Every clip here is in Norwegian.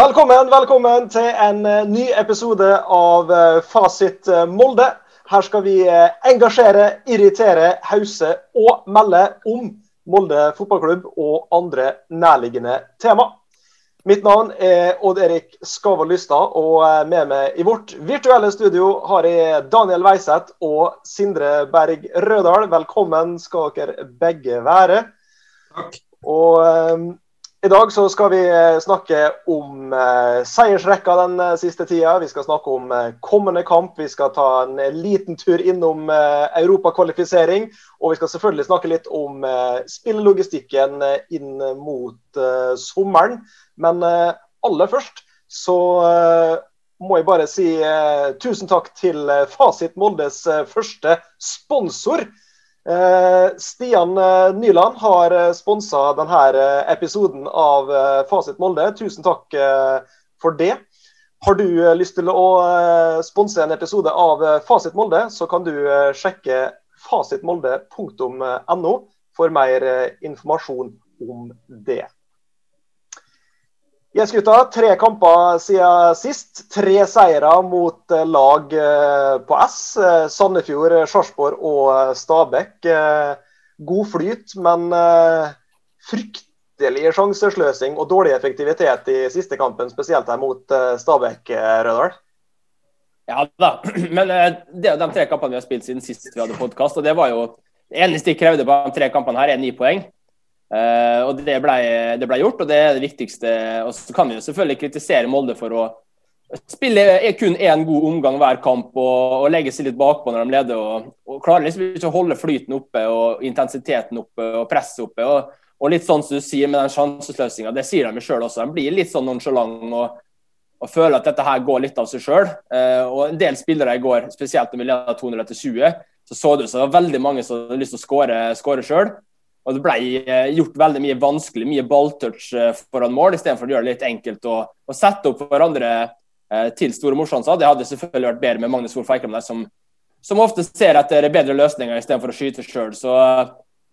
Velkommen, velkommen til en eh, ny episode av eh, Fasit eh, Molde. Her skal vi engasjere, irritere, hause og melde om Molde fotballklubb og andre nærliggende tema. Mitt navn er Odd Erik Skavold Lystad, og med meg i vårt virtuelle studio har jeg Daniel Weiseth og Sindre Berg Rødal. Velkommen skal dere begge være. Takk. Og i dag så skal vi eh, snakke om eh, seiersrekka den eh, siste tida. Vi skal snakke om kommende kamp. Vi skal ta en liten tur innom europakvalifisering. Og vi skal selvfølgelig snakke litt om spillelogistikken inn mot sommeren. Men aller først så må jeg bare si tusen takk til Fasit Moldes første sponsor. Eh, Stian eh, Nyland har eh, sponsa denne episoden av Fasit Molde. Tusen takk for det. Har du lyst til å sponse en episode av Fasit Molde, så kan du sjekke fasitmolde.no for mer informasjon om det. Yes, gutta. Tre kamper siden sist. Tre seire mot eh, lag eh, på S. Eh, Sandefjord, Sarpsborg og Stabæk. God flyt, men fryktelig sjansesløsing og dårlig effektivitet i siste kampen, spesielt her mot Stabæk, Rødahl. Ja da, men det er jo de tre kampene vi har spilt siden sist vi hadde podkast. Det var jo det eneste de krevde på de tre kampene her, er ni poeng. Uh, og det ble, det ble, gjort, og det er det viktigste. Og så kan vi jo selvfølgelig kritisere Molde for å spille kun én god omgang hver kamp og, og, legge seg litt bakpå når de leder. Og, og klarer liksom ikke å holde flyten oppe og intensiteten oppe og presset oppe. Og, og, litt sånn som du sier med den sjansesløsinga, det sier de sjøl også. De blir litt sånn nonsjalant og, og føler at dette her går litt av seg sjøl. Uh, og en del spillere i går, spesielt når vi leda 200 etter 20, så så det ut som det var veldig mange som hadde lyst til å skåre sjøl. Og det ble eh, gjort veldig mye vanskelig, mye balltouch eh, foran mål, istedenfor å gjøre det litt enkelt å, å sette opp hverandre eh, til store morsjanser. Det hadde selvfølgelig vært bedre med Magnus Wolff Eikrem som, som, ofte ser etter bedre løsninger istedenfor å skyte sjøl. Så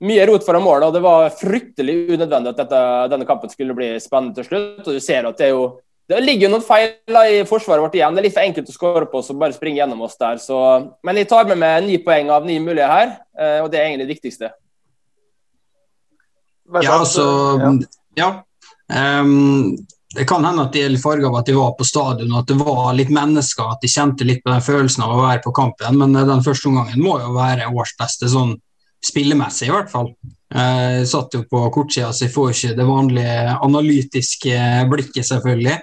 mye rot foran mål, og det var fryktelig unødvendig at dette, denne kampen skulle bli spennende til slutt. Og du ser at det er jo det ligger noen feil i forsvaret vårt igjen. Det er litt for enkelt å skåre på, så bare springe gjennom oss der. Så, men jeg tar med meg ni poeng av ni mulige her, og det er egentlig det viktigste. Ja, altså Ja. Um, det kan hende at de er litt farga av at de var på stadion, at det var litt mennesker, at de kjente litt på den følelsen av å være på kampen. Men den første omgangen må jo være årsbeste, sånn spillemessig i hvert fall. Jeg satt jo på kortsida, så jeg får ikke det vanlige analytiske blikket, selvfølgelig.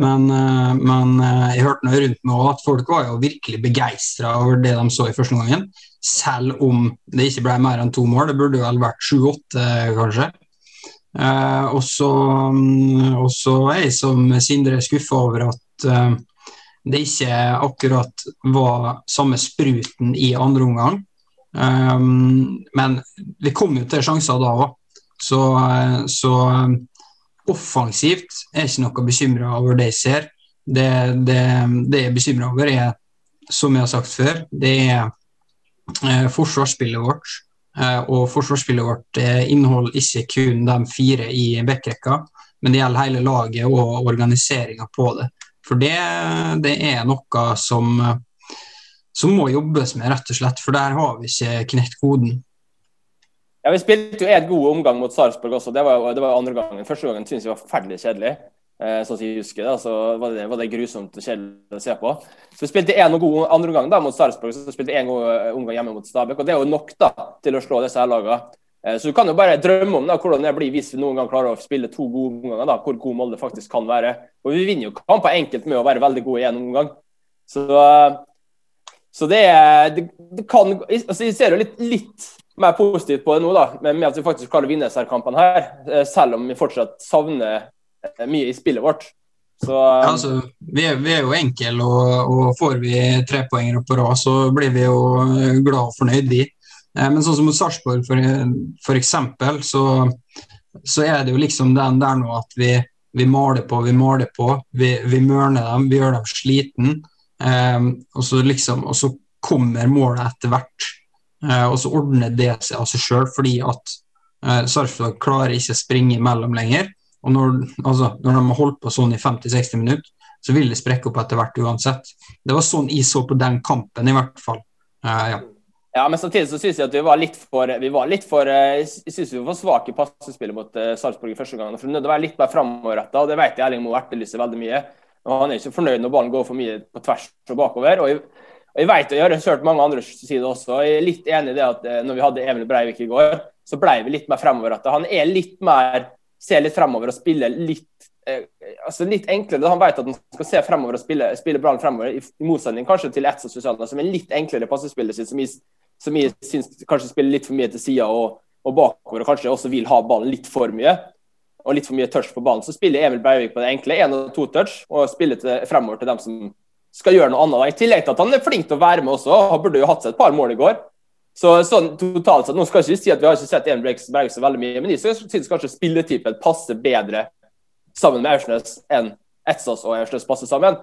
Men, eh, men eh, jeg hørte noe rundt meg at folk var jo virkelig begeistra over det de så i første omgangen selv om det ikke ble mer enn to mål. Det burde vel vært sju-åtte, kanskje. Eh, og så mm, er jeg som Sindre skuffa over at eh, det ikke akkurat var samme spruten i andre omgang. Um, men vi kom jo til sjanser da òg, så, så, offensivt er ikke noe bekymra over det jeg ser. Det, det, det jeg er bekymra over, er, som jeg har sagt før, det er Eh, forsvarsspillet vårt. Eh, og forsvarsspillet vårt eh, inneholder ikke kun de fire i backrekka, men det gjelder hele laget og organiseringa på det. For det, det er noe som, som, må jobbes med, rett og slett. For der har vi ikke knekt koden. Ja, Vi spilte jo en god omgang mot Sarpsborg også. Det var, det var andre gangen. Første gangen syntes jeg var forferdelig kjedelig. Eh, sånn jeg husker det, så var det, var det grusomt kjedelig å se på. Så vi spilte en god andre omgang da, mot Sarpsborg, så spilte en god omgang hjemme mot Stabæk. og Det er jo nok da, til å slå disse her lagene. Eh, så du kan jo bare drømme om da, hvordan det blir hvis vi noen gang klarer å spille to gode omganger. da, Hvor god Molde faktisk kan være. Og Vi vinner jo kamper enkelt med å være veldig gode i én omgang. Så, så det, det, det, kan altså Jeg ser jo litt, litt mer positivt på det nå, da, med at vi faktisk klarer å vinne disse kampene her. Selv om vi fortsatt savner Eh, mye i spillet vårt. Så, um, altså, vi, er, vi, er, jo enkle, og, og får vi trepoengere på rad, så blir vi jo eh, glad og fornøyd i. Eh, men sånn som mot Sarpsborg, for, for, eksempel, så, så, er det jo liksom den der nå at vi, vi maler på, vi maler på. Vi, vi mørner dem, vi gjør dem sliten. um, og, så liksom, og så kommer målet etter hvert. Eh, og så ordner det seg av seg sjøl, fordi at eh, Sarpsborg klarer ikke å springe imellom lenger. Og når, altså, når de har holdt på sånn i 50-60 minutter, så vil det sprekke opp etter hvert uansett. Det var sånn jeg så på den kampen, i hvert fall. Uh, ja. Ja, men samtidig så syns jeg at vi var litt for vi var litt for, Jeg synes vi var svake i passespillet mot uh, Sarpsborg i første gang. For det var litt mer framoverretta, og det vet jeg Erling Moe etterlyser veldig mye. Og Han er ikke fornøyd når ballen går for mye på tvers og bakover. og jeg, og jeg vet, jeg har hørt mange andre sider også, og jeg er litt enig i det at uh, når vi hadde Emil Breivik i går, så ble vi litt mer fremover. At Han er litt mer ser litt fremover og spiller litt eh, altså litt enklere. Han vet at han skal se fremover og spille, spille ballen fremover, i, motsetning kanskje til Etsa Susanna, som er litt enklere passespillet sitt, som jeg, som jeg syns kanskje spiller litt for mye til sida og, og, bakover, og kanskje også vil ha ballen litt for mye. Og litt for mye touch på ballen. Så spiller Emil Breivik på det enkle, én og to touch, og spiller til, fremover til dem som skal gjøre noe annet. I tillegg til at han er flink til å være med også. Han burde jo hatt seg et par mål i går. Så sånn totalt sett, Nå skal jeg ikke si at vi har ikke sett Emil Breivik så veldig mye, men jeg syns kanskje spilletypen passer bedre sammen med Aursnes enn Etsas og Aursnes passer sammen.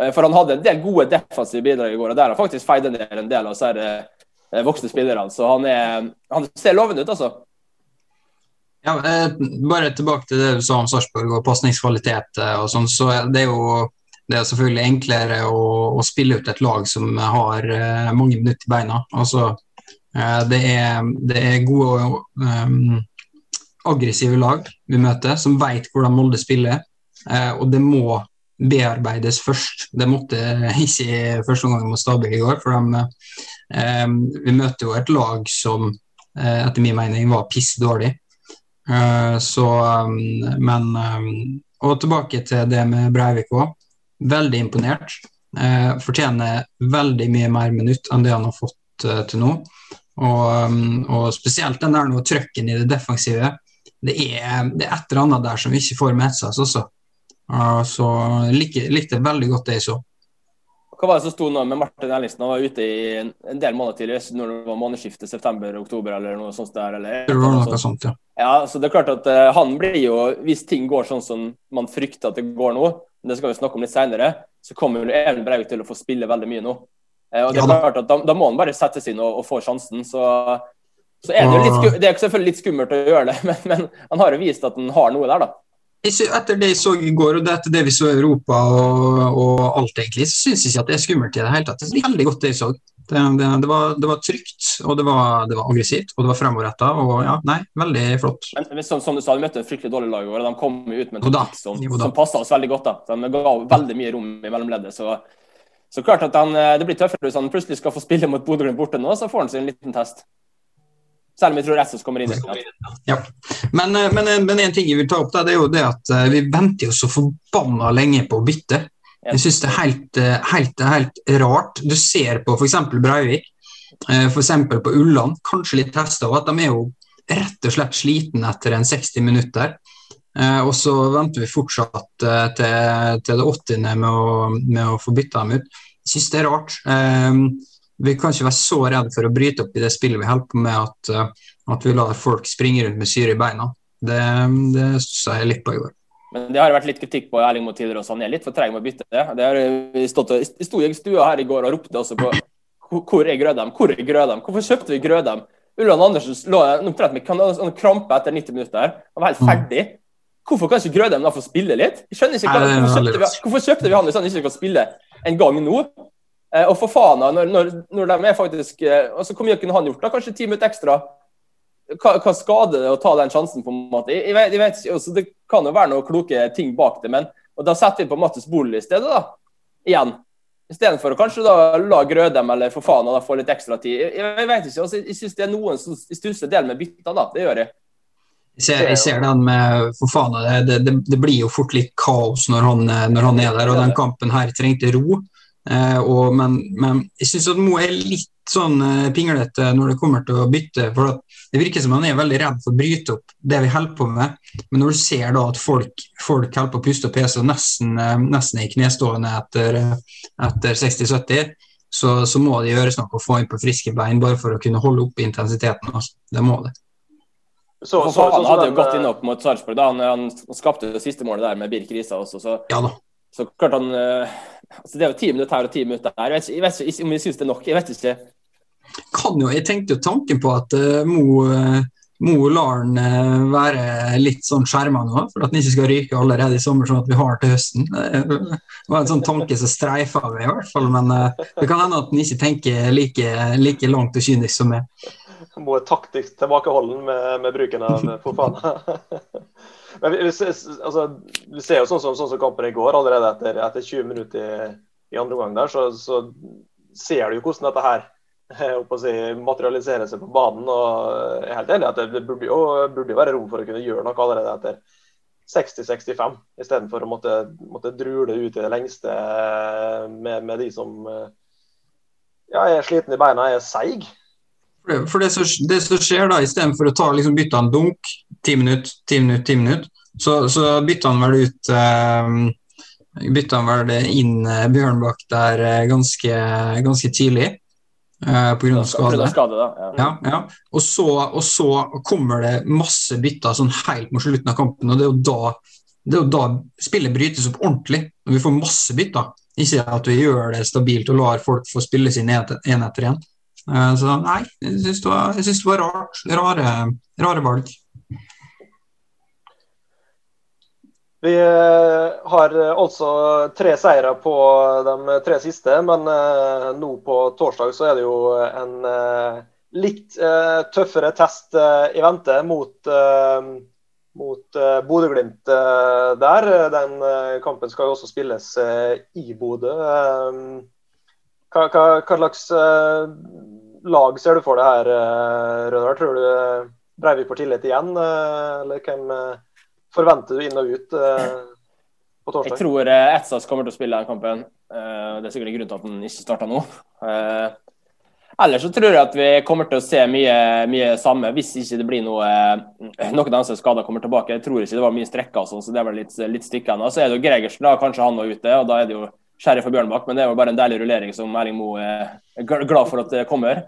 Eh, for han hadde en del gode defensive bidrag i går, og der har faktisk feid ned en del av disse eh, voksne spillerne. Så han, er, han ser lovende ut, altså. Ja, eh, bare tilbake til det du sa om Sarpsborg og pasningskvalitet og sånn. så Det er jo det er selvfølgelig enklere å, å, spille ut et lag som har mange minutter i beina. Altså, uh, det er, det er gode og um, aggressive lag vi møter, som vet hvordan Molde spiller. Uh, og det må bearbeides først. Det måtte ikke første omgang mot Stabæk i går. For de, um, vi møter jo et lag som uh, etter min mening var piss dårlig. Uh, så, um, men Og tilbake til det med Breivik òg. Veldig imponert. fortjener veldig mye mer minutt enn det han har fått til nå. Og, um, og, spesielt den der noe trøkken i det defensive. Det er, det er et eller annet der som ikke får med seg. Så, så likte, likte veldig godt det jeg så. Hva var det som sto nå med Martin Ellingsen? Han var ute i en del måneder tidligere, når det var månedsskiftet september-oktober eller noe sånt. der. Eller, det var noe sånt, ja. ja. så det er klart at uh, Han blir jo, hvis ting går sånn som man frykter at det går nå, det skal vi snakke om litt senere, så kommer jo Even Breivik til å få spille veldig mye nå. Uh, og det er klart at da, da må han bare settes inn og, og få sjansen. Så, så er det jo litt, det er selvfølgelig litt skummelt å gjøre det, men, men han har jo vist at han har noe der, da. Etter det jeg så i går, og etter det vi så i Europa og, og alt, egentlig, så syns jeg ikke at det er skummelt i det hele tatt. Det er veldig godt det jeg så. Det, det, det, var, det var, trygt, og det var, det var aggressivt, og det var fremoverretta. Og ja, nei, veldig flott. Men som, som du sa, vi møtte et fryktelig dårlig lag i år, og de kom ut med en taktikk som, som passa oss veldig godt. da. De ga veldig mye rom i mellomleddet. så så klart at han, eh, Det blir tøffere hvis han plutselig skal få spille mot Bodø-Glimt borte nå, så får han seg en liten test. Selv om jeg tror SS kommer inn. Ja. Men, eh, men, eh, men, en ting jeg vil ta opp, der, det er jo det at vi venter jo så forbanna lenge på å bytte. Jeg syns det er helt, helt, helt, rart. Du ser på f.eks. Breivik, f.eks. på Ulland, kanskje litt testa av at de er jo rett og slett sliten etter en 60 minutter. Eh, og så venter vi fortsatt eh, til, til, det 80. Med å, med å få bytta dem ut. Jeg syns det er rart. Eh, vi kan ikke være så redde for å bryte opp i det spillet vi holder på med, at, eh, at, vi lar folk springe rundt med syre i beina. Det, det sa jeg litt på i går. Men det har vært litt kritikk på Erling mot tidligere også. Han er litt for treg med å bytte. Det. det har stått, jeg sto i stua her i går og ropte også på hvor er Grødem? Hvor er Grødem? Hvorfor kjøpte vi Grødem? Ulland Andersen lå omtrent med krampe etter 90 minutter. Han var helt mm. ferdig. Hvorfor kan ikke Grødem da få spille litt? Jeg skjønner ikke, hva, hvorfor, kjøpte vi, hvorfor kjøpte vi han hvis han ikke kan spille en gang nå? Eh, og for faen, når, når, når, de er faktisk eh, altså Hvor mye kunne han gjort? da? Kanskje ti minutter ekstra? Hva, hva skader det å ta den sjansen? på en måte? Jeg, jeg vet, altså, det kan jo være noen kloke ting bak det, men og da setter vi på Mattis Bolig i stedet, da. Igjen. Istedenfor å kanskje da la Grødem eller for faen da få litt ekstra tid. Jeg, jeg vet ikke, altså, jeg syns det er noen som stusser del med bytta, da. Det gjør jeg. Jeg ser, jeg ser, den med For faen, det, det, det, blir jo fort litt kaos når han, når han, er der, og den kampen her trengte ro. Eh, og, men, men, jeg syns at Mo er litt sånn eh, pinglete når det kommer til å bytte. for Det virker som han er veldig redd for å bryte opp det vi holder på med. Men når du ser da at folk, folk holder på å puste opp pese og nesten, eh, nesten er knestående etter, etter 60-70, så, så, må det gjøres noe å få inn på friske bein bare for å kunne holde oppe intensiteten. Altså. Det må det. Så, så, han hadde jo gått inn opp mot Sarpsborg. Han, han, skapte det siste målet der med Birk Risa også. Så, ja da. så klart han altså Det er jo ti minutter her og ti minutter der. Jeg vet, ikke, jeg om vi syns det er nok. Jeg vet ikke. Kan jo, Jeg tenkte jo tanken på at uh, Mo, uh, Mo lar han uh, være litt sånn skjerma nå, for at han ikke skal ryke allerede i sommer, sånn at vi har til høsten. Det var en sånn tanke som streifa meg, i hvert fall. Men uh, det kan hende at han ikke tenker like, like langt og kynisk som meg. Mo være taktisk tilbakeholden med, med bruken av Fofana. Men vi, vi, altså, vi, ser jo sånn som, sånn som kampen i går, allerede etter, etter 20 minutter i, i andre omgang der, så, så ser du jo hvordan dette her si, materialiserer seg på banen. og Jeg er helt enig at det burde jo, burde være rom for å kunne gjøre noe allerede etter 60-65, istedenfor å måtte, måtte drule ut i det lengste med, med de som ja, er sliten i beina, er seig. For det som, det som skjer da, istedenfor å ta liksom, bytte han dunk, ti minutter, ti minutter, ti minutter, så, så bytter han vel ut eh, Bytter han vel inn eh, Bjørnbakk der eh, ganske, ganske tidlig eh, pga. skade. skade da, ja. Ja, ja. Og, så, og, så, kommer det masse bytter sånn helt mot slutten av kampen, og det er jo da, det er jo da spillet brytes opp ordentlig. Når vi får masse bytter. Ikke at vi gjør det stabilt og lar folk få spille sin én etter én. Eh, så nei, jeg syns det, det, var rart. Rare, rare valg. Vi eh, har altså tre seire på de tre siste, men eh, nå på torsdag så er det jo en litt tøffere test i vente mot, mot Bodø-Glimt der. Den kampen skal jo også spilles i Bodø. Hva, hva, hva, slags lag ser du for deg her, Rødar? Tror du Breivik får tillit igjen, eller hvem? forventer du inn og ut eh, på torsdag? Jeg tror eh, Etsas kommer til å spille den kampen. Eh, det er sikkert en grunn til at den ikke starta nå. Eh, ellers så tror jeg at vi kommer til å se mye, mye samme, hvis ikke det blir noe eh, noen av de skader kommer tilbake. Jeg tror ikke det var mye strekker, sånn, så det var litt, litt stikkende. Så er det jo Gregersen, da, kanskje han var ute, og da er det jo Sheriff og Bjørnbakk, men det er jo bare en deilig rullering som Erling Moe er glad for at det kommer.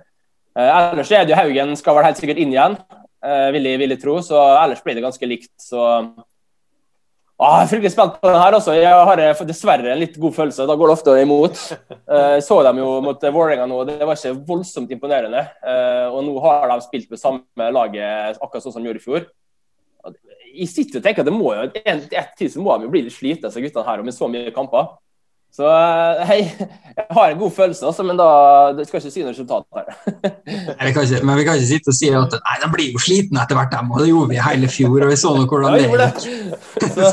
Eh, ellers er det jo Haugen skal vel helt sikkert inn igjen. Eh, vil jeg, vil jeg tro. Så ellers blir det ganske likt. Så ah, jeg er fryktelig spent på den her. Også. Jeg har eh, dessverre en litt god følelse. Da går det ofte imot. Jeg så dem jo mot Vålerenga nå, det var ikke voldsomt imponerende. Og nå har de spilt med samme laget akkurat sånn som de gjorde i fjor. Jeg sitter og tenker at det må jo, en, et tid så må de jo bli litt slitne, disse guttene her, med så mye kamper. Så eh, hei, jeg har en god følelse, også, men da jeg skal ikke si noe resultat her. vi ikke, men vi kan ikke sitte og si at nei, de blir jo slitne etter hvert, dem, og det gjorde vi hele fjor. og vi så noe hvordan det gikk. Så,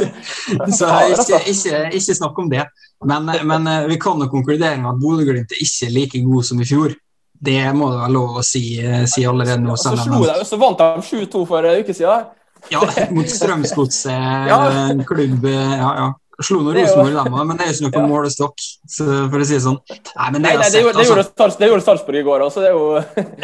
så ikke, ikke, ikke, snakk om det. Men, men eh, vi kan jo konkludere med at Bodø-Glimt er ikke like god som i fjor. Det må det være lov å si, eh, si allerede nå. Så, slo de, så vant de 7-2 for en uke siden. Ja, mot Strømsgodset ja. klubb. Ja, ja. Slo nå Rosenborg, òg, men det er ikke noe ja. målestokk, for å si det sånn. Nei, men det, nei, nei, det, gjorde, det, altså. det gjorde Sarpsborg i går òg, så det er jo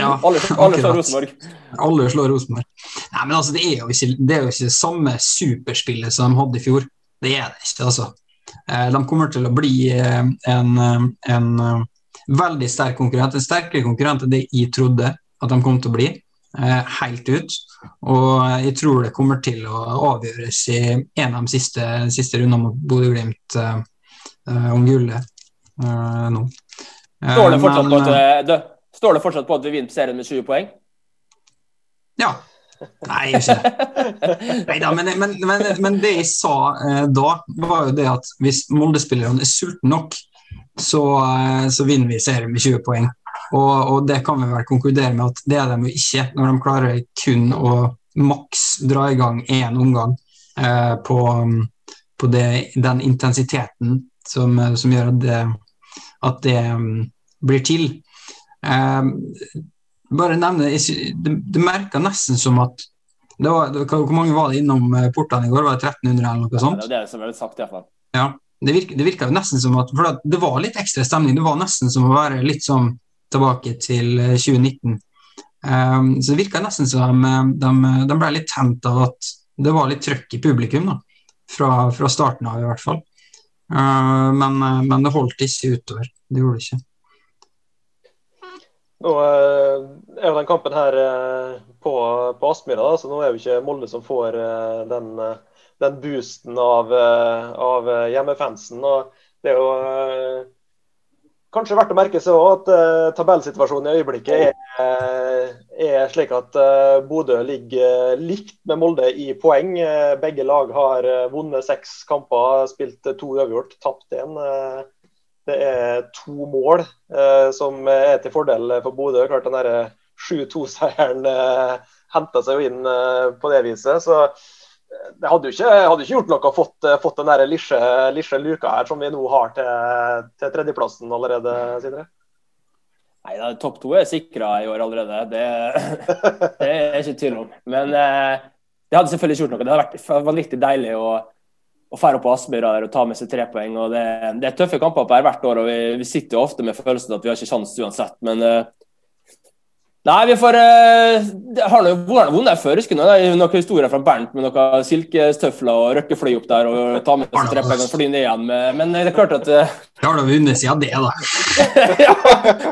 ja, alle, alle slår Rosenborg. Alle slår Rosenborg. Nei, men altså, det er jo ikke det er jo ikke samme superspillet som de hadde i fjor. Det er det ikke, altså. Eh, de kommer til å bli eh, en, eh, en veldig sterk konkurrent, en sterkere konkurrent enn det jeg trodde at de kom til å bli, helt ut. Og jeg tror det kommer til å avgjøres i en av de siste, siste rundene mot Bodø-Glimt uh, om gullet uh, nå. Står det, fortsatt Men, på at, det, står det fortsatt på at vi vinner serien med 20 poeng? Ja. Nei, Neida, men, men, men, men, det jeg sa eh, da, var jo det at hvis Molde-spillerne er sultne nok, så, eh, så, vinner vi serien med 20 poeng. Og, og, det kan vi vel konkludere med at det er de jo ikke, når de klarer kun å maks dra i gang én omgang eh, på, på det, den intensiteten som, som gjør at det, at det um, blir til. Eh, bare nevne Det, det merka nesten som at det var, det, Hvor mange var det innom eh, portene i går? Var det 1300 eller noe sånt? Ja, det er det som er sagt, iallfall. Ja, det virka, det virka jo nesten som at For det var litt ekstra stemning. Det var nesten som å være litt sånn tilbake til 2019. Um, eh, ehm, så det virka nesten som de, de, ble litt tent av at det var litt trøkk i publikum. da, Fra, fra starten av, i hvert fall. Uh, men, men, det holdt ikke utover. Det gjorde det ikke. Nå uh, er jo den kampen her på, på Aspmyra, så nå er jo ikke Molde som får den, den, boosten av, av hjemmefansen. og det er jo kanskje verdt å merke seg at uh, tabellsituasjonen i øyeblikket er, er slik at uh, Bodø ligger likt med Molde i poeng. Begge lag har vunnet seks kamper, spilt to uavgjort, tapt én. det er to mål som er til fordel for Bodø. Klart den 7-2-seieren uh, henta seg jo inn på det viset. så det hadde jo ikke, hadde ikke gjort noe å fått, fått den lille luka her som vi nå har til, til tredjeplassen allerede, Sindre? Nei, da, Topp to er sikra i år allerede. Det, det er ikke tvil om. Men eh, det hadde selvfølgelig ikke gjort noe. Det hadde vært vanvittig deilig å, å fære opp på Aspmyra og ta med seg tre poeng. og det, det, er tøffe kamper på her hvert år, og vi, vi sitter jo ofte med følelsen at vi har ikke sjanse uansett. Men eh, Nei, vi får uh, Har noe vunnet før, husker du? Noen historier fra Bernt med noen silkestøfler og røkkefløy opp der og ta med seg treppene og fly ned igjen. Med, men det er klart at uh, Det har da vunnet siden det, da. ja,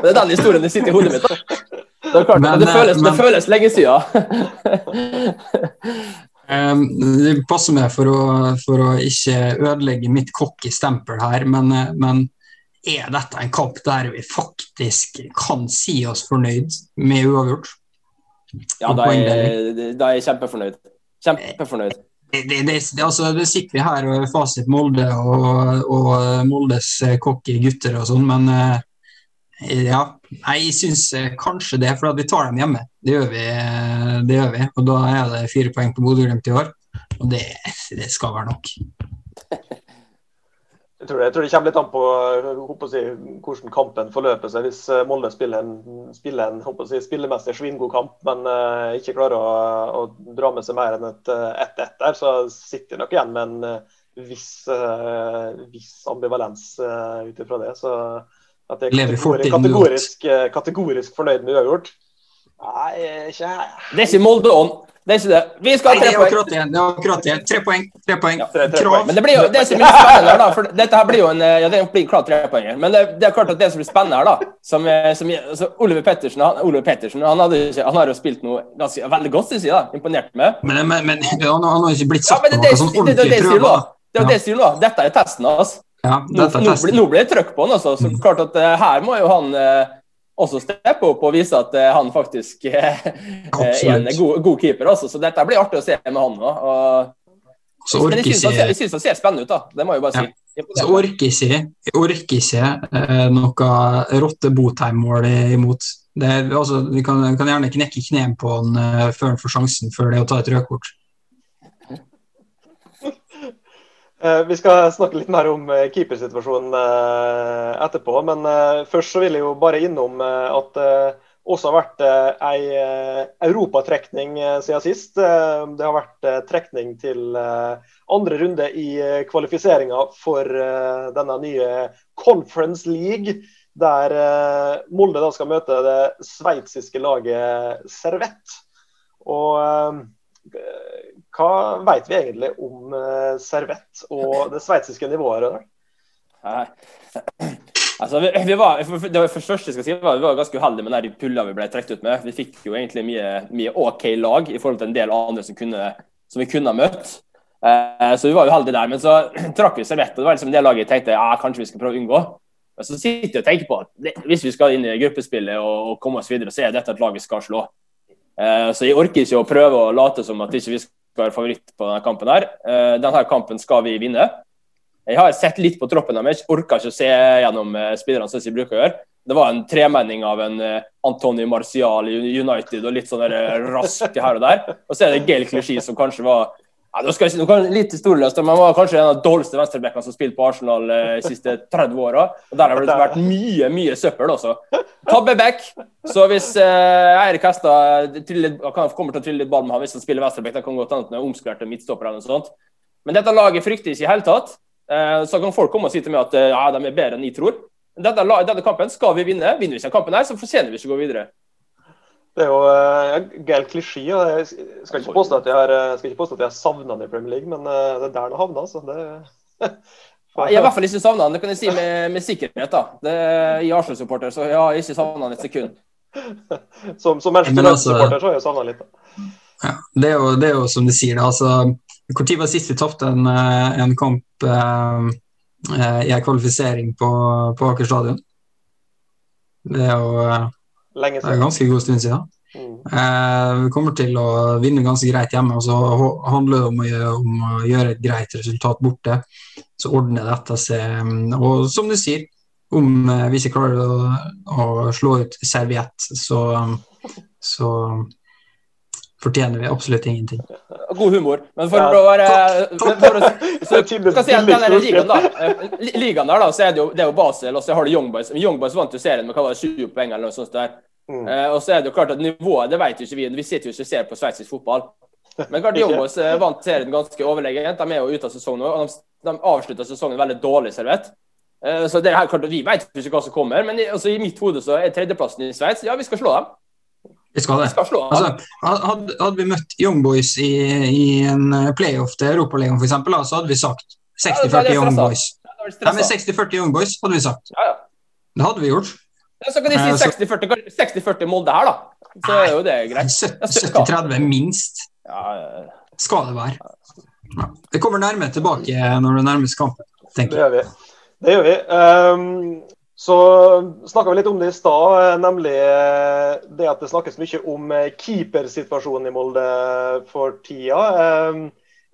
det er den historien det sitter i hodet mitt. Det, klart, men, det, føles, men, det føles lenge siden. um, det passer meg for å, for å ikke ødelegge mitt cocky-stempel her, men, men er dette en kamp der vi faktisk kan si oss fornøyd med uavgjort? Ja, da er, da er jeg kjempefornøyd. Kjempefornøyd. Det, det, det, altså, det sitter vi her og fasit Molde og, og Moldes cocky gutter og sånn, men uh, ja, jeg syns kanskje det, for at vi tar dem hjemme. Det gjør vi, det gjør vi. og da er det fire poeng på Bodø-Glimt i år. Og det, det skal være nok. Jeg tror, jeg tror, det kommer litt an på si, hvordan kampen forløper seg. Hvis eh, Molde spiller en, spiller en si, spillemessig svingod kamp, men uh, ikke klarer å, å, dra med seg mer enn et 1-1 uh, der, så sitter de nok igjen med en uh, viss, viss, ambivalens ut ifra det. Så at jeg er kategorisk, kategorisk, kategorisk fornøyd med uavgjort Nei, ikke Det er ikke Molde-ånd. Det er ikke det. Vi skal ha tre poeng. Det er akkurat det. Tre poeng. Tre poeng. Ja, tre, tre poeng. Men det blir jo det som blir spennende her, da. For dette her blir jo en Ja, det blir klart tre poeng. Men det, det, er klart at det som blir spennende her, da som, som altså, Oliver Pettersen han, Oliver Pettersen han, hadde han har jo spilt noe ganske, veldig godt, syns jeg. da, Imponert med. Men, men, men han, har ikke blitt satt ja, på noe sånn ordentlig prøve. Det er jo det jeg sier nå. Dette er testen hans. Ja, nå, nå, nå, blir det trøkk på han. Altså. Så mm. klart at uh, her må jo han uh, også steppe opp og vise at uh, han faktisk uh, er en god, god keeper. Også. Så dette blir artig å se med han òg. Jeg syns han ser spennende ut, da. Det må jeg bare si. Ja. Så orker ikke, orker ikke uh, noe Rotte Botheim-mål imot. Det, altså, vi kan, kan, gjerne knekke knærne på han uh, før han får sjansen, før det å ta et rødkort. Eh, vi skal snakke litt mer om eh, keepersituasjonen eh, etterpå. Men først så vil jeg jo bare innom at det også har vært ei europatrekning siden sist. Det har vært trekning til andre runde i kvalifiseringa for denne nye Conference League. Der Molde da skal møte det sveitsiske laget Servett. Og hva vet vi egentlig om uh, Servett og det sveitsiske nivået? Der? Altså, vi, vi var, det var første skal si, vi var ganske uheldige med de pulla vi ble trukket ut med. Vi fikk jo egentlig mye, mye, OK lag i forhold til en del andre som, kunne, som vi kunne ha møtt. Eh, så vi var uheldige der. Men så trakk vi Servett, og det var liksom det laget jeg tenkte ja, kanskje vi skal prøve å unngå. Men så sitter jeg og tenker på at det, hvis vi skal inn i gruppespillet og, og komme oss videre, så er dette et lag vi skal slå. Eh, så jeg orker ikke å prøve å late som at ikke vi ikke være favoritt på denne kampen. her. Uh, denne kampen skal vi vinne. Jeg har sett litt på troppen deres, orka ikke å se gjennom uh, spillerne som de bruker å gjøre. Det var en tremenning av en uh, Antony Marcial i United og litt sånn raskt her og der. Og så er det Gail Clichy som kanskje var ja, nå skal jeg si, noe litt historieløst, men han var kanskje en av de dårligste venstrebackene som spilte på Arsenal eh, de siste 30 åra. Der har det vært mye mye søppel også. Tabbeback. Så hvis eh, Eirik Hestad kommer til å trille litt ball med ham hvis han spiller venstreback, det kan godt hende han er omskvært til midtstopper eller noe sånt. Men dette laget frykter ikke i hele tatt. Eh, så kan folk komme og si til meg at eh, ja, de er bedre enn jeg tror. Dette, denne kampen skal vi vinne. Vinner vi ikke kampen her, så fortjener vi ikke å gå videre. Det er jo uh, Gael klisjé. Jeg skal ikke påstå at jeg har, eh, skal ikke påstå at jeg har savna han i Premier League, men uh, det er der han havna. Altså. Det, jeg har i hvert fall ikke savna han, det kan jeg si med, med sikkerhet. da. Det, I Arsenal-supporter så jeg har ikke savna han et sekund. som som Manchester altså- så har jeg savna litt. da. Ja, det, er jo, det er jo som de sier. da, altså Når var sist vi tapte en, en kamp uh, i en kvalifisering på, på Aker stadion? Det er jo Lenge siden. Ganske god stund siden. Mm. Eh, vi kommer til å vinne ganske greit hjemme, og så handler det om å, om å gjøre et greit resultat borte. Så ordner dette seg. Og som du sier, om eh, vi ikke klarer å, å slå ut serviett, så, så fortjener vi absolutt ingenting. God humor. Men for å være for så, skal si at den ligaen, da, eh, ligaen der, da, så er det jo, det er jo Basel, og så har du Young Boys. Young Boys vant jo serien med hva var det, 20 poeng eller noe sånt. der. Mm. Uh, og så er det jo klart at Nivået det vet jo ikke vi. Vi sitter jo ikke og ser på sveitsisk fotball. Men klart Young Boys uh, vant serien ganske overlegent. De er jo ute av sesongen nå. og De, de avslutta sesongen veldig dårlig servett. Uh, så det er klart at Vi vet ikke hva som kommer, men i, altså, i mitt hode så er tredjeplassen i Sveits Ja, vi skal slå dem. Vi skal det. Skal altså, hadde, hadde, vi møtt Young Boys i, i en playoff til Europaligaen f.eks., så hadde vi sagt 60-40 Young Boys. Nei, men 60-40 Young Boys hadde vi sagt. Ja, ja. Det hadde vi gjort. Ja, så kan de si 60-40 Molde her, da. Så er jo det greit. 70-30 minst. Skal det være. Ja. Det kommer nærmere tilbake når det nærmes kampen, tenker jeg. Det gjør vi. Det gjør vi. Um, så snakka vi litt om det i stad, eh, nemlig eh, det at det snakkes mye om eh, keepersituasjonen i Molde for tida.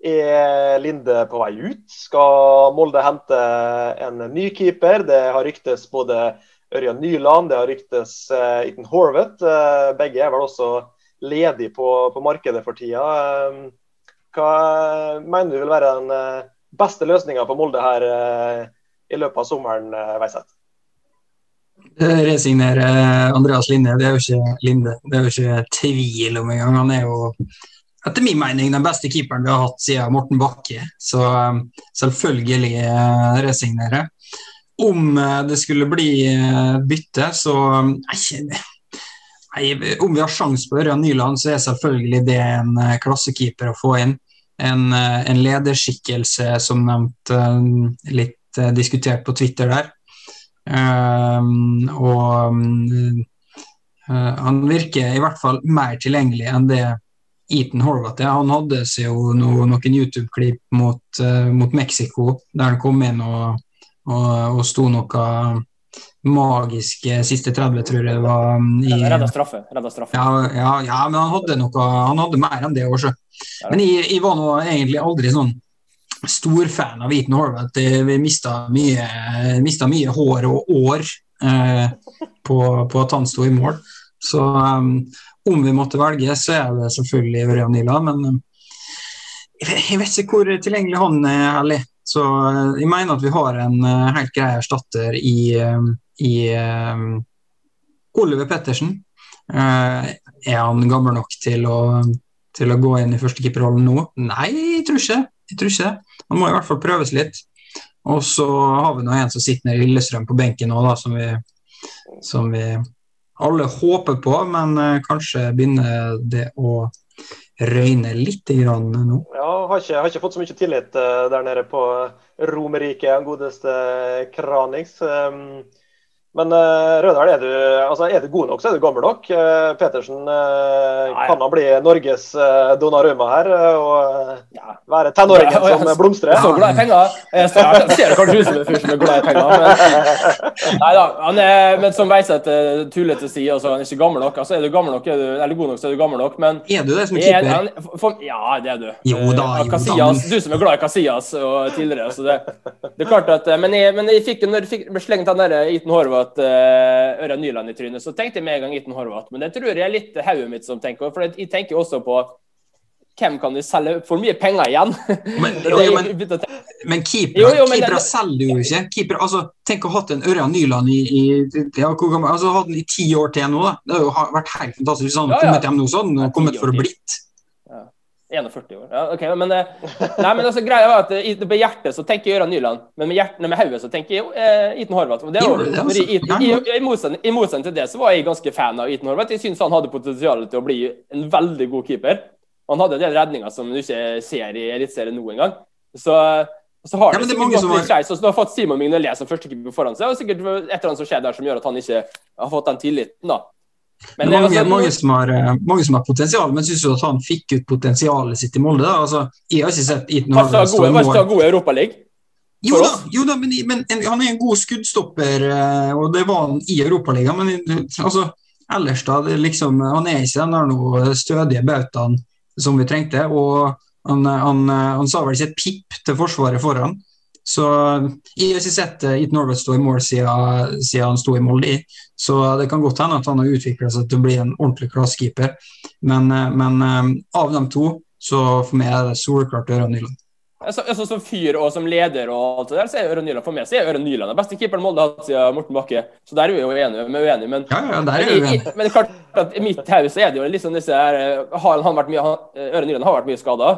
Er Linde på vei ut? Skal Molde hente en ny keeper? Det har ryktes både Ørjan Nyland, det har ryktes Iten Horvath. Begge er vel også ledige på, på markedet for tida. Hva mener du vil være den beste løsninga på Molde her i løpet av sommeren, Veiseth? Resignere Andreas Linde, det er jo ikke Linde. Det er jo ikke tvil om engang. Han er jo etter min mening den beste keeperen vi har hatt siden Morten Bakke. Så selvfølgelig resignere om eh, det skulle bli eh, bytte, så nei, Om vi har sjanse på Ørjan Nyland, så er selvfølgelig det en eh, klassekeeper å få inn. En, en lederskikkelse, som nevnt, litt diskutert på Twitter der. Um, og um, han virker i hvert fall mer tilgjengelig enn det Eton Horvath er. Han hadde seg jo no, noen YouTube-klipp mot, uh, mot Mexico, der han kom inn og og, og sto noe magisk siste 30, tror jeg det var. Um, I, redda straffe. Redda straffe. Ja, ja, ja, men han hadde, noe, han hadde mer enn det òg, Men jeg, jeg, var nå egentlig aldri sånn storfan av Eaton Horvath. Vi mista mye, mista mye hår og år eh, på, på, at han sto i mål. Så um, om vi måtte velge, så er det selvfølgelig Ørjan Nila, men um, jeg, vet ikke hvor tilgjengelig han er heller. Så eh, jeg mener at vi har en eh, helt grei erstatter i, eh, i Oliver Pettersen. Er han gammel nok til å, til å gå inn i førstekeeperrollen nå? Nei, jeg tror ikke jeg tror ikke det. Han må i hvert fall prøves litt. Og så har vi nå en som sitter nede i Lillestrøm på benken nå, da, som vi, som vi alle håper på, men kanskje begynner det å røyne litt grann nå. Ja, har ikke, har ikke fått så mye tillit uh, der nede på Romerike, godeste Kranix. Um, men uh, Rødal, er du, altså, er du god nok, så er du gammel nok. Uh, Petersen uh, kan han bli Norges uh, Donnarumma her og ja. være tenåringen ja, som blomstrer. Så glad i penger. Jeg ser kanskje ut som en fyr som er glad i penger. Men, nei da, han er, men som Veiseth tullete å si, altså, han er ikke gammel nok. Altså, er du gammel nok, er du, eller god nok, så er du gammel nok. Men er du det som keeper? Ja, det er du. Jo da, jo Casillas, Du som er glad i Casillas og tidligere. Så det, det er klart at, Men jeg, men jeg fikk, når jeg fikk, ble slengt den der Iten Horvath at uh, Ørjan Nyland i trynet, så tenkte jeg med en gang Iten Horvath. Men det tror jeg er litt hodet mitt som tenker. For jeg tenker også på hvem kan du selge for mye penger igjen? Men, jo, jo, men, men keepere, jo, jo, keepere selger jo ikke. Keeper, altså, tenk å ha hatt en Ørjan Nyland i, i ja, altså, hatt den i ti år til nå. Da. Det har jo vært helt fantastisk hvis han ja, ja. kommet hjem nå sånn, kommet for blitt. 41 år. Ja, ok, men, eh, nei, men altså, greia var at Med På hjertet så tenker jeg Gøran Nyland, men med, hjertet, med hodet så tenker jeg eh, Iten Horvath. Det var, i, i, i, i, motsetning til det så var jeg ganske fan av Iten Horvath. Jeg syns han hadde potensial til å bli en veldig god keeper. Han hadde en del redninger som du ikke ser i Eliteserien nå engang. Så, så har ja, det, det sikkert gått litt skeis. Du har fått Simon Mignolet som førstekeeper foran seg, og sikkert et eller annet som skjer der som gjør at han ikke har fått den tilliten. da. Men det er mange, mange, som har, eh, mange, som har, potensial, men syns jo at han fikk ut potensialet sitt i Molde? Altså, jeg har ikke sett Eaton Harvard stå god i Europaligaen. Jo da, jo da, men, men, han er en god skuddstopper, eh, og det var han i Europaligaen. Men altså, ellers, da liksom, Han er ikke den der noe stødige bautaen som vi trengte. og han, han, han, sa vel ikke et pip til forsvaret foran. Så Jeg har ikke sett Eat stå i mål siden, siden, han sto i Molde. Så det kan godt hende at han har utvikla seg til å bli en ordentlig klassekeeper. Men, men av de to, så for meg er det soleklart Ørjan Nyland. Så, altså, som fyr og som leder og alt det der, så er Øren Nyland for meg så er Øren Nyland den beste keeperen Molde har hatt siden Morten Bakke. Så der er vi jo enige. Men, uenige men, ja, ja, der er vi uenige. men, det er klart at i mitt hode er det jo liksom disse her eh, har han vært mye, Ørjan Nyland har vært mye skada.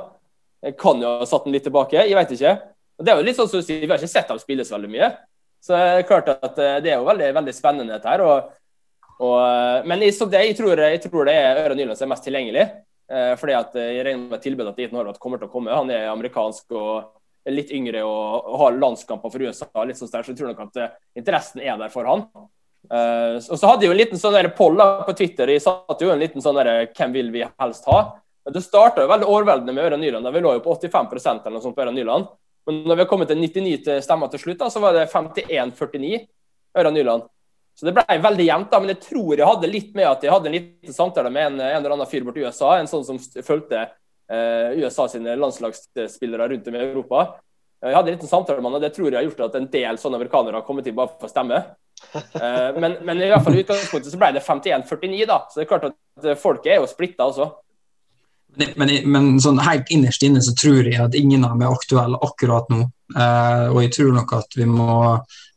Kan jo ha satt den litt tilbake, jeg vet ikke. Og det er jo litt sånn som du sier, Vi har ikke sett ham spille så veldig mye. Så det er klart at eh, det er jo veldig, veldig spennende dette her. Og, og, eh, men jeg, det, jeg, tror, jeg tror det er Øre Nyland som er mest tilgjengelig. fordi at Jeg regner med tilbudet at Ethan Horvath kommer til å komme. Han er amerikansk og litt yngre og, og har landskamper for USA, litt sånn der, så jeg tror nok at interessen er der for han. Uh, og så hadde jeg jo en liten sånn poll på Twitter. Jeg satte jo en liten sånn der, hvem vil vi helst ha? Det starta veldig overveldende med Øre Nyland. Vi lå jo på 85 eller noe sånt på Øre Nyland. Men når vi har kommet til 99 stemmer til slutt, da, så var det 51-49 Øra Nyland. Så det ble veldig jevnt, da, men jeg tror jeg hadde litt med at jeg hadde en liten samtale med en, en eller annen fyr borti USA, en sånn som fulgte Eh, USA sine landslagsspillere rundt om i Europa. Eh, jeg hadde en liten samtale med han, og det tror jeg har gjort at en del sånne amerikanere har kommet inn bare for å stemme. Eh, men, men, i hvert fall i utgangspunktet så ble det 51-49, da. Så det er klart at folket er jo splitta også. Men, men, sånn helt innerst inne så tror jeg at ingen av dem er aktuelle akkurat nå. Eh, og jeg tror nok at vi må,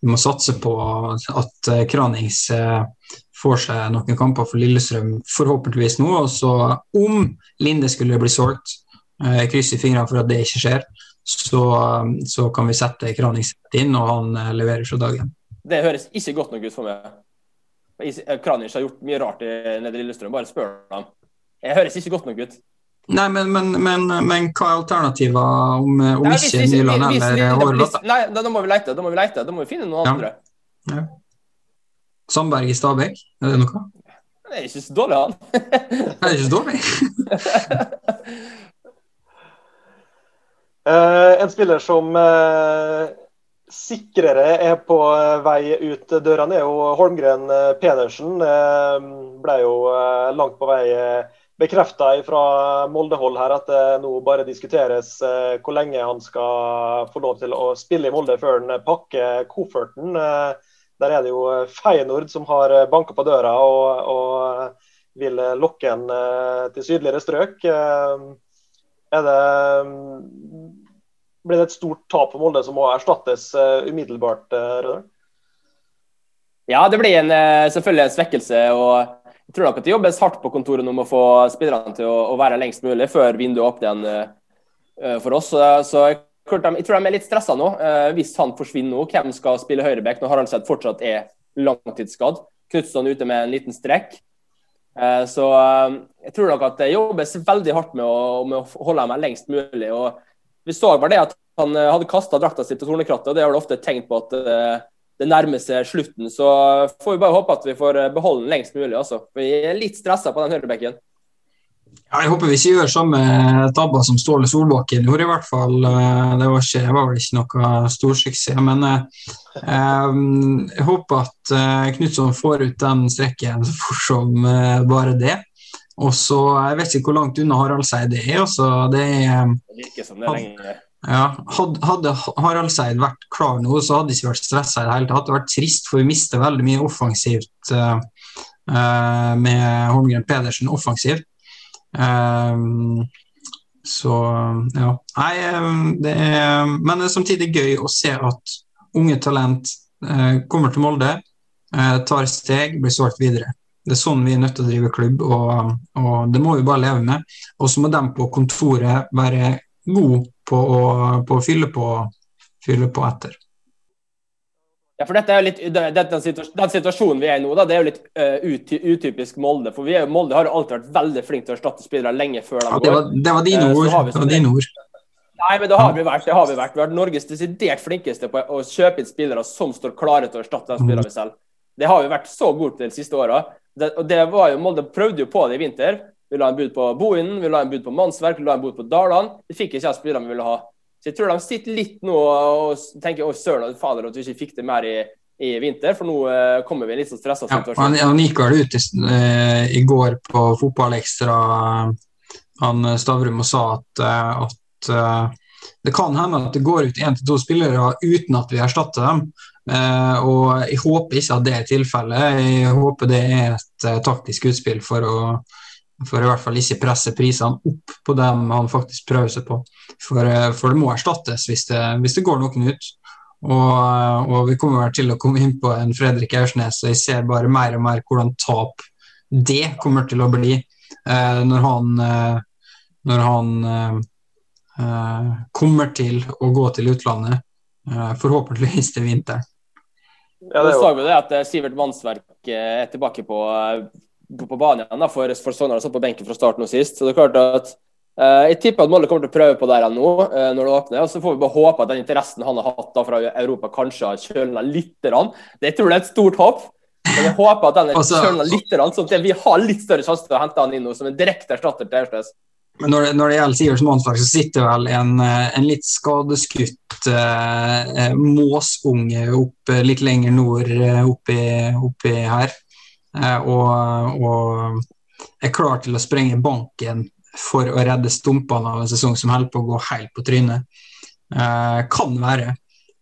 vi må satse på at Kranings eh, får seg noen kamper for Lillestrøm, forhåpentligvis nå. Og så, om Linde skulle bli solgt, eh, krysser fingrene for at det ikke skjer, så, så kan vi sette Kranings inn, og han eh, leverer fra dagen. Det høres ikke godt nok ut for meg. Eh, Kranich har gjort mye rart nede i Lillestrøm, bare spør ham. Det høres ikke godt nok ut. Nei, men, men, men, men hva er alternativet om, om Nei, ikke Nyland eller Horvath? Nei, da, må vi lete. Da må vi lete. Da må vi finne noen ja. andre. Ja. Sandberg i Stabæk, er det noe? Det er ikke så dårlig, han. det er ikke så dårlig. uh, en spiller som uh, sikrere er på vei ut dørene, er jo Holmgren Pedersen. Uh, ble jo langt på vei bekrefta fra Molde-hold her at det nå bare diskuteres hvor lenge han skal få lov til å spille i Molde før han pakker kofferten. Der er det jo Feinord som har eh, banka på døra og, og eh, vil lokke en til sydligere strøk. Er det blir det et stort tap for Molde som må erstattes umiddelbart, Rødøl? Ja, det blir en, selvfølgelig en svekkelse. og tror nok at det jobbes hardt på kontoret nå med å få spillerne til å, å være lengst mulig før vinduet åpner igjen for oss. Så, så jeg tror de er litt stressa nå. Uh, hvis han forsvinner nå, hvem skal spille høyreback når Harald Haraldseth fortsatt er langtidsskadd? Knutson ute med en liten strekk. Så jeg tror nok at det jobbes veldig hardt med å, med å holde meg lengst mulig. og Vi så bare det at han hadde kasta drakta si til Tornekrattet, og det er vel ofte et tegn på at det nærmer seg slutten. Så får vi bare håpe at vi får beholde den lengst mulig. Også. Vi er litt stressa på den høyrebekken. Ja, jeg håper vi ikke gjør samme tabber som Ståle Solbakken gjorde, i hvert fall. Eh, det var, ikke, var vel ikke noe storsuksess. Men eh, eh, jeg håper at eh, Knutson får ut den strekken så fort som eh, bare det. Og så, Jeg vet ikke hvor langt unna Haraldseid det er. Også. det er det Ja, hadde, hadde Haraldseid vært klar nå, så hadde det ikke vært stressa i det hele tatt. Det hadde vært trist, for vi mister veldig mye offensivt uh, med Holmgren Pedersen offensivt. Uh, så ja. Nei, det er, men det er samtidig gøy å se at unge talent kommer til Molde, tar steg, blir solgt videre. Det er sånn vi er nødt til å drive klubb, og, og det må vi bare leve med. Og så må de på kontoret være gode på å, på å fylle, på, fylle på etter. Ja, for dette er jo litt, Den situasjonen vi er i nå, da, det er jo litt uh, utypisk Molde. For er, Molde har jo alltid vært veldig flink til å erstatte spillere lenge før de ja, det var, det var dine uh, ord. Det var dine ord. Nei, men det har vi vært. det har Vi vært. Vi har vært Norges desidert flinkeste på å kjøpe inn spillere som står klare til å erstatte de spillerne vi selv. Det har vi vært så gode til de siste åra. Og det var jo, Molde prøvde jo på det i vinter. Vi la en bud på Bohinen, vi la en bud på Mannsverk, vi la en bud på Dalan. Vi fikk ikke de spillerne vi ville ha. Så jeg tror de sitter litt nå og tenker å søren fader at vi ikke fikk det mer i, i vinter, for nå uh, kommer vi i en litt sånn stressa situasjon. Ja, han, gikk vel ut i, uh, i, går på Fotballekstra, han Stavrum, og sa at, uh, at det kan hende at det går ut én til to spillere uten at vi erstatter dem. og Jeg håper ikke at det er tilfellet. Jeg håper det er et taktisk utspill for å for i hvert fall ikke presse prisene opp på dem han faktisk prøver seg på. For, eh, for det må erstattes hvis det, hvis det går noen ut. Og, eh, og, vi kommer vel til å komme inn på en Fredrik Aursnes, og jeg ser bare mer og mer hvordan tap det kommer til å bli eh, når han, eh, når han eh, eh, kommer til å gå til utlandet, forhåpentligvis til vinteren. Ja, det det at Sivert Mannsverk er tilbake på på banen igjen da, for, for Sogndal satt på benken fra starten og sist. Så det er klart at uh, Jeg tipper at Molde kommer til å prøve på det her nå uh, når det åpner. og Så får vi bare håpe at den interessen han har hatt da fra Europa, kanskje har kjølna litt. Det tror jeg er et stort håp. Men jeg håper at den kjølna litt, sånn at vi har litt større sjanse til å hente han inn nå som en direkte erstatter til Aursnes. Men når det, når det gjelder Sivert Mansverk, så sitter vel en, eh, en litt skadeskutt eh, måsunge opp litt lenger nord oppi, oppi her. Eh, og, og er klar til å sprenge banken for å redde stumpene av en sesong som holder på å gå helt på trynet. Eh, kan være.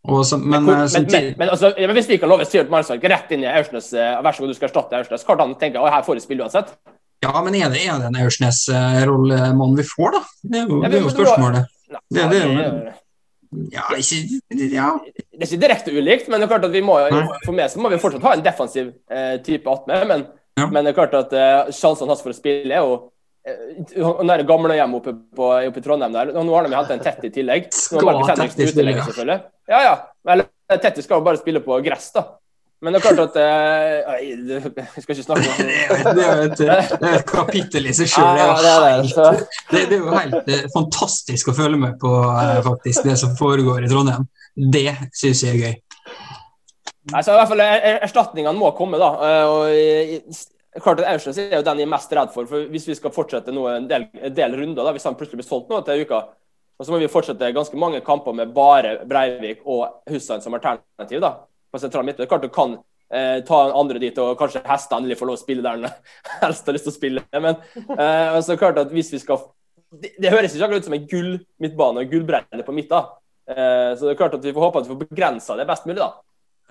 Så, men, men, men, men, men altså, hvis vi ikke har lovet Sivert Marsvik rett inn i Aursnes, eh, vær så god, du skal erstatte Aursnes, kan han tenke her får du spille uansett? Ja, men er det, er det en Aursnes-rollemann vi får, da? Det er jo, det er jo spørsmålet. Det, det det, ja, ikke, ja. Det er ikke direkte ulikt, men det er klart at vi må, for meg så må vi fortsatt ha en defensiv eh, type attmed. Men, ja. men, det er klart at eh, sjansene hans for å spille er jo eh, den gamlehjemmet oppe, på, oppe i Trondheim der, Nå har de hentet en Tett i tillegg. Skal Tett spille, selvfølgelig. Ja, ja. Eller Tetty skal jo bare spille på gress, da. Men det er klart at uh, Jeg skal ikke snakke om det. Det er et, er et kapittel i seg sjøl. Det, er jo helt er fantastisk å følge med på uh, faktisk det som foregår i Trondheim. Det syns jeg er gøy. Altså, i hvert fall Erstatningene må komme, da. og klart at Aursnes er jo den jeg er mest redd for. for Hvis vi skal fortsette nå en del, en del runder, da, hvis han plutselig blir solgt nå til uka, og så må vi fortsette ganske mange kamper med bare Breivik og Hussein som alternativ. da på sentral midtbane. Klart du kan eh, ta andre dit, og kanskje heste endelig får lov å spille der han helst har lyst til å spille. Men eh, altså, klart at hvis vi skal Det, det høres ikke akkurat ut som en gull midtbane og gullbredde på midten. Eh, så det er klart at vi får håpe at vi får begrensa det best mulig, da.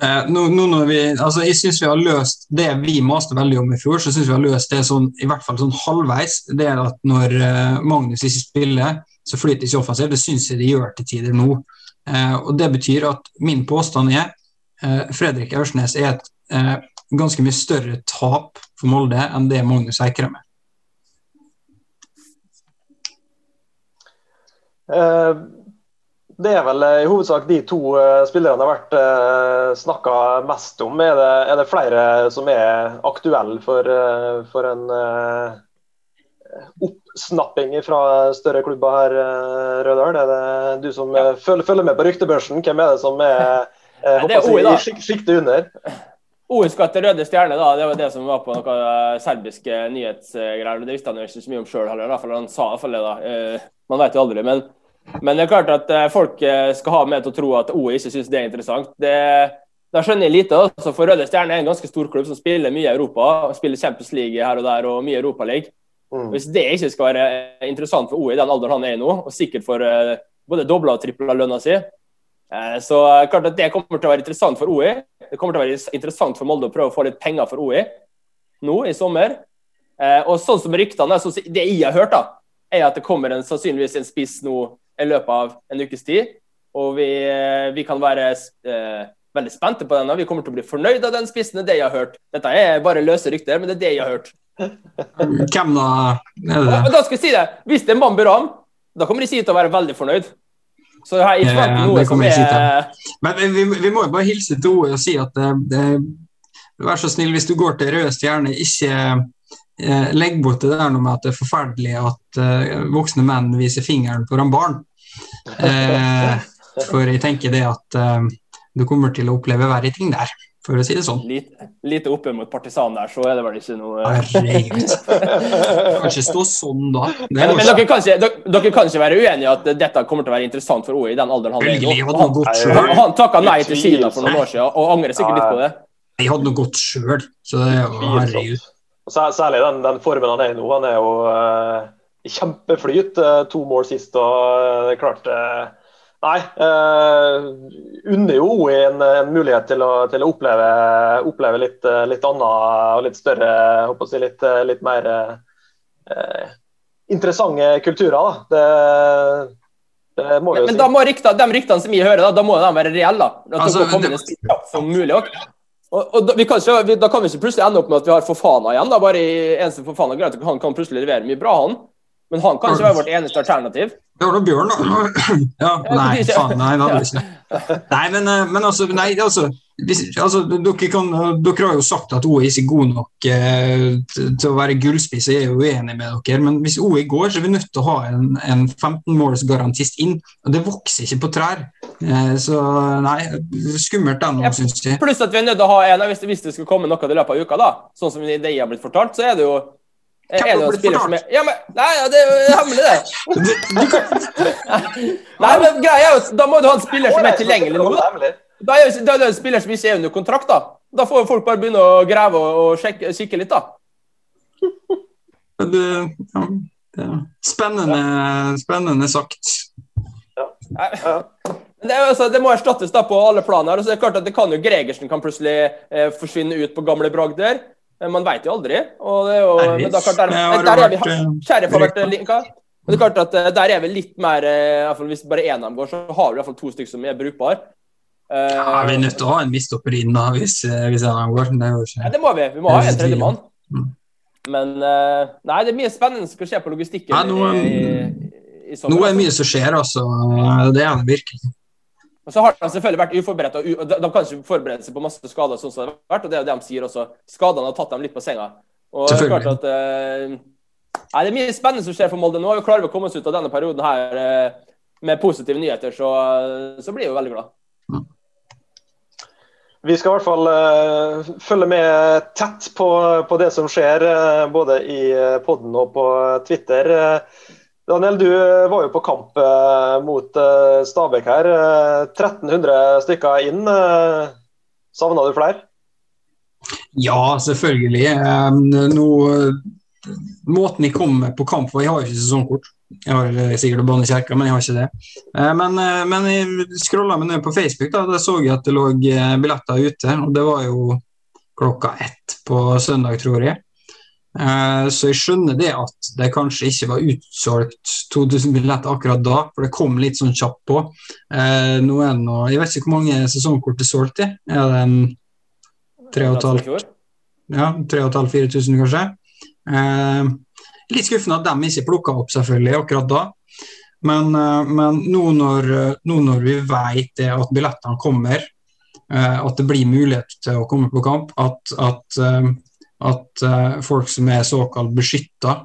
Eh, nå, nå når vi, altså jeg synes vi har løst det vi maste veldig om i fjor, så synes vi har løst det sånn, i hvert fall sånn halvveis. Det er at når eh, Magnus ikke spiller, så flyter ikke offensivt. Det syns jeg de gjør til tider nå. Eh, og Det betyr at min påstand er Fredrik Aursnes er et eh, ganske mye større tap for Molde enn det Magnus Eikrem er. Eh, det er vel i hovedsak de to spillerne det har vært snakka mest om. Er det, er det, flere som er aktuelle for, for en oppsnapping fra større klubber her, Rødal? Er det du som ja. følger, følger, med på ryktebørsen? Hvem er det som er Eh, det er OI, da. Sjiktet under. OI skal til Røde Stjerne, da. Det var det som var på noen eh, serbiske nyhetsgreier. Det visste han jo ikke så mye om sjøl heller, for han sa iallfall det. da. Eh, man vet jo aldri. Men, men, det er klart at folk skal ha med til å tro at OI ikke syns det er interessant. Det, da skjønner jeg lite. altså For Røde Stjerne er en ganske stor klubb som spiller mye i Europa. Spiller Champions League her og der og mye Europaliga. Mm. Hvis det ikke skal være interessant for OI i den alderen han er i nå, og sikkert for både dobla og tripla lønna si, så klart at det kommer til å være interessant for OI. Det kommer til å være interessant for Molde å prøve å få litt penger for OI nå i sommer. Eh, og sånn som ryktene, Det jeg har hørt, da, er at det kommer en, sannsynligvis en spiss nå i løpet av en ukes tid. Og vi, eh, vi kan være eh, veldig spente på den. Vi kommer til å bli fornøyd av den spissen. Det er det jeg har hørt. Dette er bare løse rykter, men det er det jeg har hørt. Hvem da? Er det? Da skal jeg si det. Hvis det er Mamburam, da kommer de sikkert til å være veldig fornøyd. Så jeg har ikke vært noe som er Men vi, vi, må jo bare hilse til OE og si at det, det, vær så snill, hvis du går til Røde Stjerne, ikke eh, legg bort det der med at det er forferdelig at eh, voksne menn viser fingeren foran barn. Eh, for jeg tenker det at eh, du kommer til å oppleve verre ting der. For å si det sånn. Lite, lite oppe mot partisan der, så er det vel ikke noe Herregud. Kan ikke stå sånn, da. Men, men dere, kan ikke, dere, dere, kan ikke, være uenige i at dette kommer til å være interessant for OI i den alderen han er nå? Han, han, han takka nei til Kina for noen år siden og angrer sikkert litt på det. Jeg hadde noe godt sjøl, så det er herregud. Særlig den, den, formen han er i nå. Han er jo uh, kjempeflyt. Uh, to mål sist og uh, det klart Nei. Uh, unner jo OI en, en, mulighet til å, til å oppleve, oppleve, litt, litt annet og litt større håper si, litt, litt mer uh, interessante kulturer. Da. Det, det må vi jo men, si. Men da må rykta, de ryktene som vi hører, da, da må de være reelle. da. At altså, komme det... som mulig. Også. Og, og da, kan ikke, vi, da, kan vi ikke plutselig ende opp med at vi har Fofana igjen. da, bare i eneste Fofana greit, Han kan plutselig levere mye bra, han. Men han kan ikke være vårt eneste alternativ. Det var da Bjørn, da. Ja, nei, faen, nei, det hadde ikke. Nei, men, eh, men altså, nei, altså, hvis, altså dere, kan, dere, har jo sagt at OI ikke er god nok eh, til å være gullspiss, jeg er jo uenig med dere. Men hvis OI går, så er vi nødt til å ha en, en 15-målsgarantist inn. Og det vokser ikke på trær. Eh, så nei, skummelt den òg, syns jeg. Pluss at vi er nødt til å ha en, hvis det, hvis det skal komme noe i løpet av uka, da, sånn som det har blitt fortalt, så er det jo er det noen spiller som er Ja, men Nei, ja, det er jo hemmelig, det. nei, men greia er jo Da må du ha en spiller som er tilgjengelig nå. Da, da er det en spiller som ikke er under kontrakt, da. Da får folk bare begynne å grave og, sjekke, kikke litt, da. Det, ja, det spennende, spennende sagt. Ja. Det, altså, det, må erstattes da på alle planer. Altså, det er klart at det kan jo Gregersen kan plutselig eh, forsvinne ut på gamle bragder. Eh, man veit jo aldri. Og det er jo, men da, klart, der, der, der er vi, eh, Sheriff har vært linka. Men det er klart at eh, der er vi litt mer fall, Hvis bare én av dem går, så har vi i hvert fall to stykker som er brukbare. Ja, vi er nødt til å ha en mistopper inn da, hvis, hvis en av dem går. Det, ja, det må vi. Vi må ha en tredjemann. Mm. Men Nei, det er mye spennende som skal skje på logistikken. Ja, nå, i, i sommer, nå er det mye som skjer, altså. Det er det virkelig. Og så har de selvfølgelig vært uforberedt. og De kan ikke forberede seg på masse skader, sånn som det har vært, og det er jo det de sier også. Skadene har tatt dem litt på senga. Og det er klart at uh, nei, Det er mye spennende som skjer for Molde nå. og Klarer vi å komme oss ut av denne perioden her uh, med positive nyheter, så, så blir vi veldig glad. Vi skal i hvert fall uh, følge med tett på, på det som skjer, både i podden og på Twitter. Daniel, du eh, var jo på kamp eh, mot eh, Stabæk her. 1300 stykker inn. Savna du flere? Ja, selvfølgelig. Nå, måten jeg kom på kamp på Jeg har jo ikke sesongkort. Jeg har sikkert å banne i kjerka, men jeg har ikke det. Men, men jeg scrolla meg ned på Facebook, da, da så jeg at det lå billetter ute. Og det var jo klokka ett på søndag, tror jeg. Eh, så jeg skjønner det at det kanskje ikke var utsolgt 2000 billetter akkurat da, for det kom litt sånn kjapt på. Eh, nå er det nå, jeg vet ikke hvor mange sesongkort er solgt i. Er det en 3500-4000, kanskje? Eh, litt skuffende at de ikke plukka opp, selvfølgelig, akkurat da. Men, men nå, når, nå, når, vi vet det at billettene kommer, at det blir mulighet til å komme på kamp, at, at at uh, folk som er såkalt beskytta,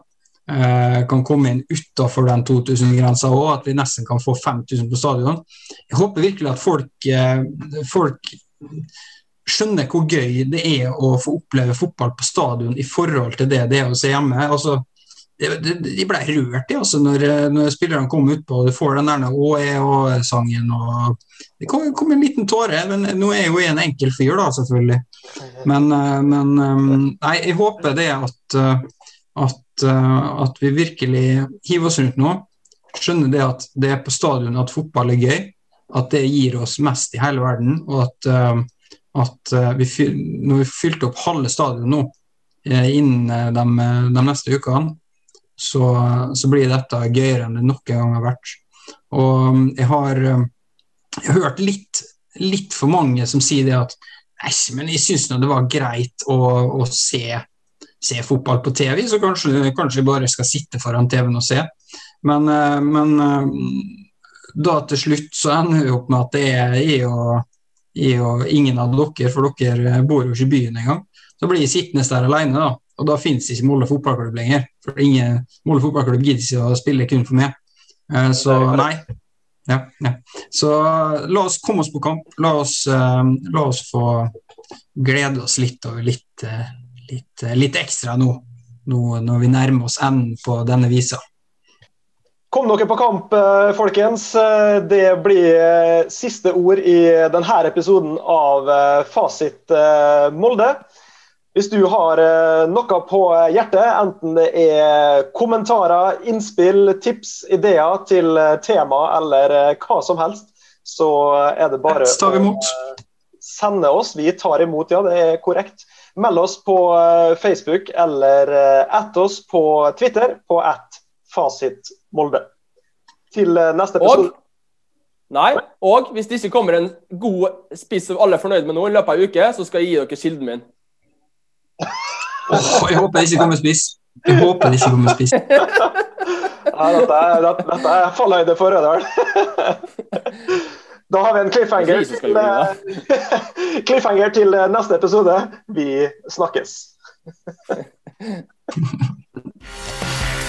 uh, kan komme inn utafor den 2000-grensa òg, at vi nesten kan få 5000 på stadion. Jeg håper virkelig at folk, uh, folk skjønner hvor gøy det er å få oppleve fotball på stadion i forhold til det det er å se hjemme. altså de ble rørt i altså, når, når, spillerne kom utpå du får den der åe-sangen. og Det kom, kom, en liten tåre. men Nå er jeg jo en enkel fyr, da, selvfølgelig. Men, eh, men eh, nei, jeg håper det at, eh, at, at, vi virkelig hiver oss rundt nå. Skjønner det at det er på stadion at fotball er gøy. At det gir oss mest i hele verden. Og at, at vi, når vi fylte opp halve stadion nå innen de, de neste ukene, så, så, blir dette gøyere enn det noen gang har vært. Og um, jeg har, um, jeg har hørt litt, litt, for mange som sier det at Nei, men jeg syns det var greit å, å se, se, fotball på TV, så kanskje, kanskje jeg bare skal sitte foran TV-en og se. Men, uh, men um, da til slutt så ender vi opp med at det er jeg og, jeg og ingen av dere, for dere bor jo ikke i byen engang. Så blir jeg sittende der alene, da. Og da finnes ikke Molde fotballklubb lenger. For ingen Molde fotballklubb gidder ikke å spille kun for meg. Uh, så nei. Ja, ja. Så la oss komme oss på kamp. La oss, uh, la oss få, glede oss litt over litt, litt, litt ekstra nå, nå, når vi nærmer oss enden på denne visa. Kom dere på kamp, folkens. Det blir siste ord i denne episoden av Fasit Molde. Hvis du har eh, noe på hjertet, enten det er kommentarer, innspill, tips, ideer til eh, tema eller eh, hva som helst, så er det bare å sende oss. Vi tar imot, ja, det er korrekt. Meld oss på Facebook eller at oss på Twitter på at fasitmolde. Til neste episode. Og, nei, og hvis det ikke kommer en god spiss som alle er fornøyd med nå i løpet av ei uke, så skal jeg gi dere kilden min. Oh, jeg håper det ikke kommer spiss. Jeg håper det ikke kommer spiss. ja, dette, er, dette, dette er fallhøyde for Rødal. Da har vi en cliffhanger til, cliffhanger til neste episode. Vi snakkes.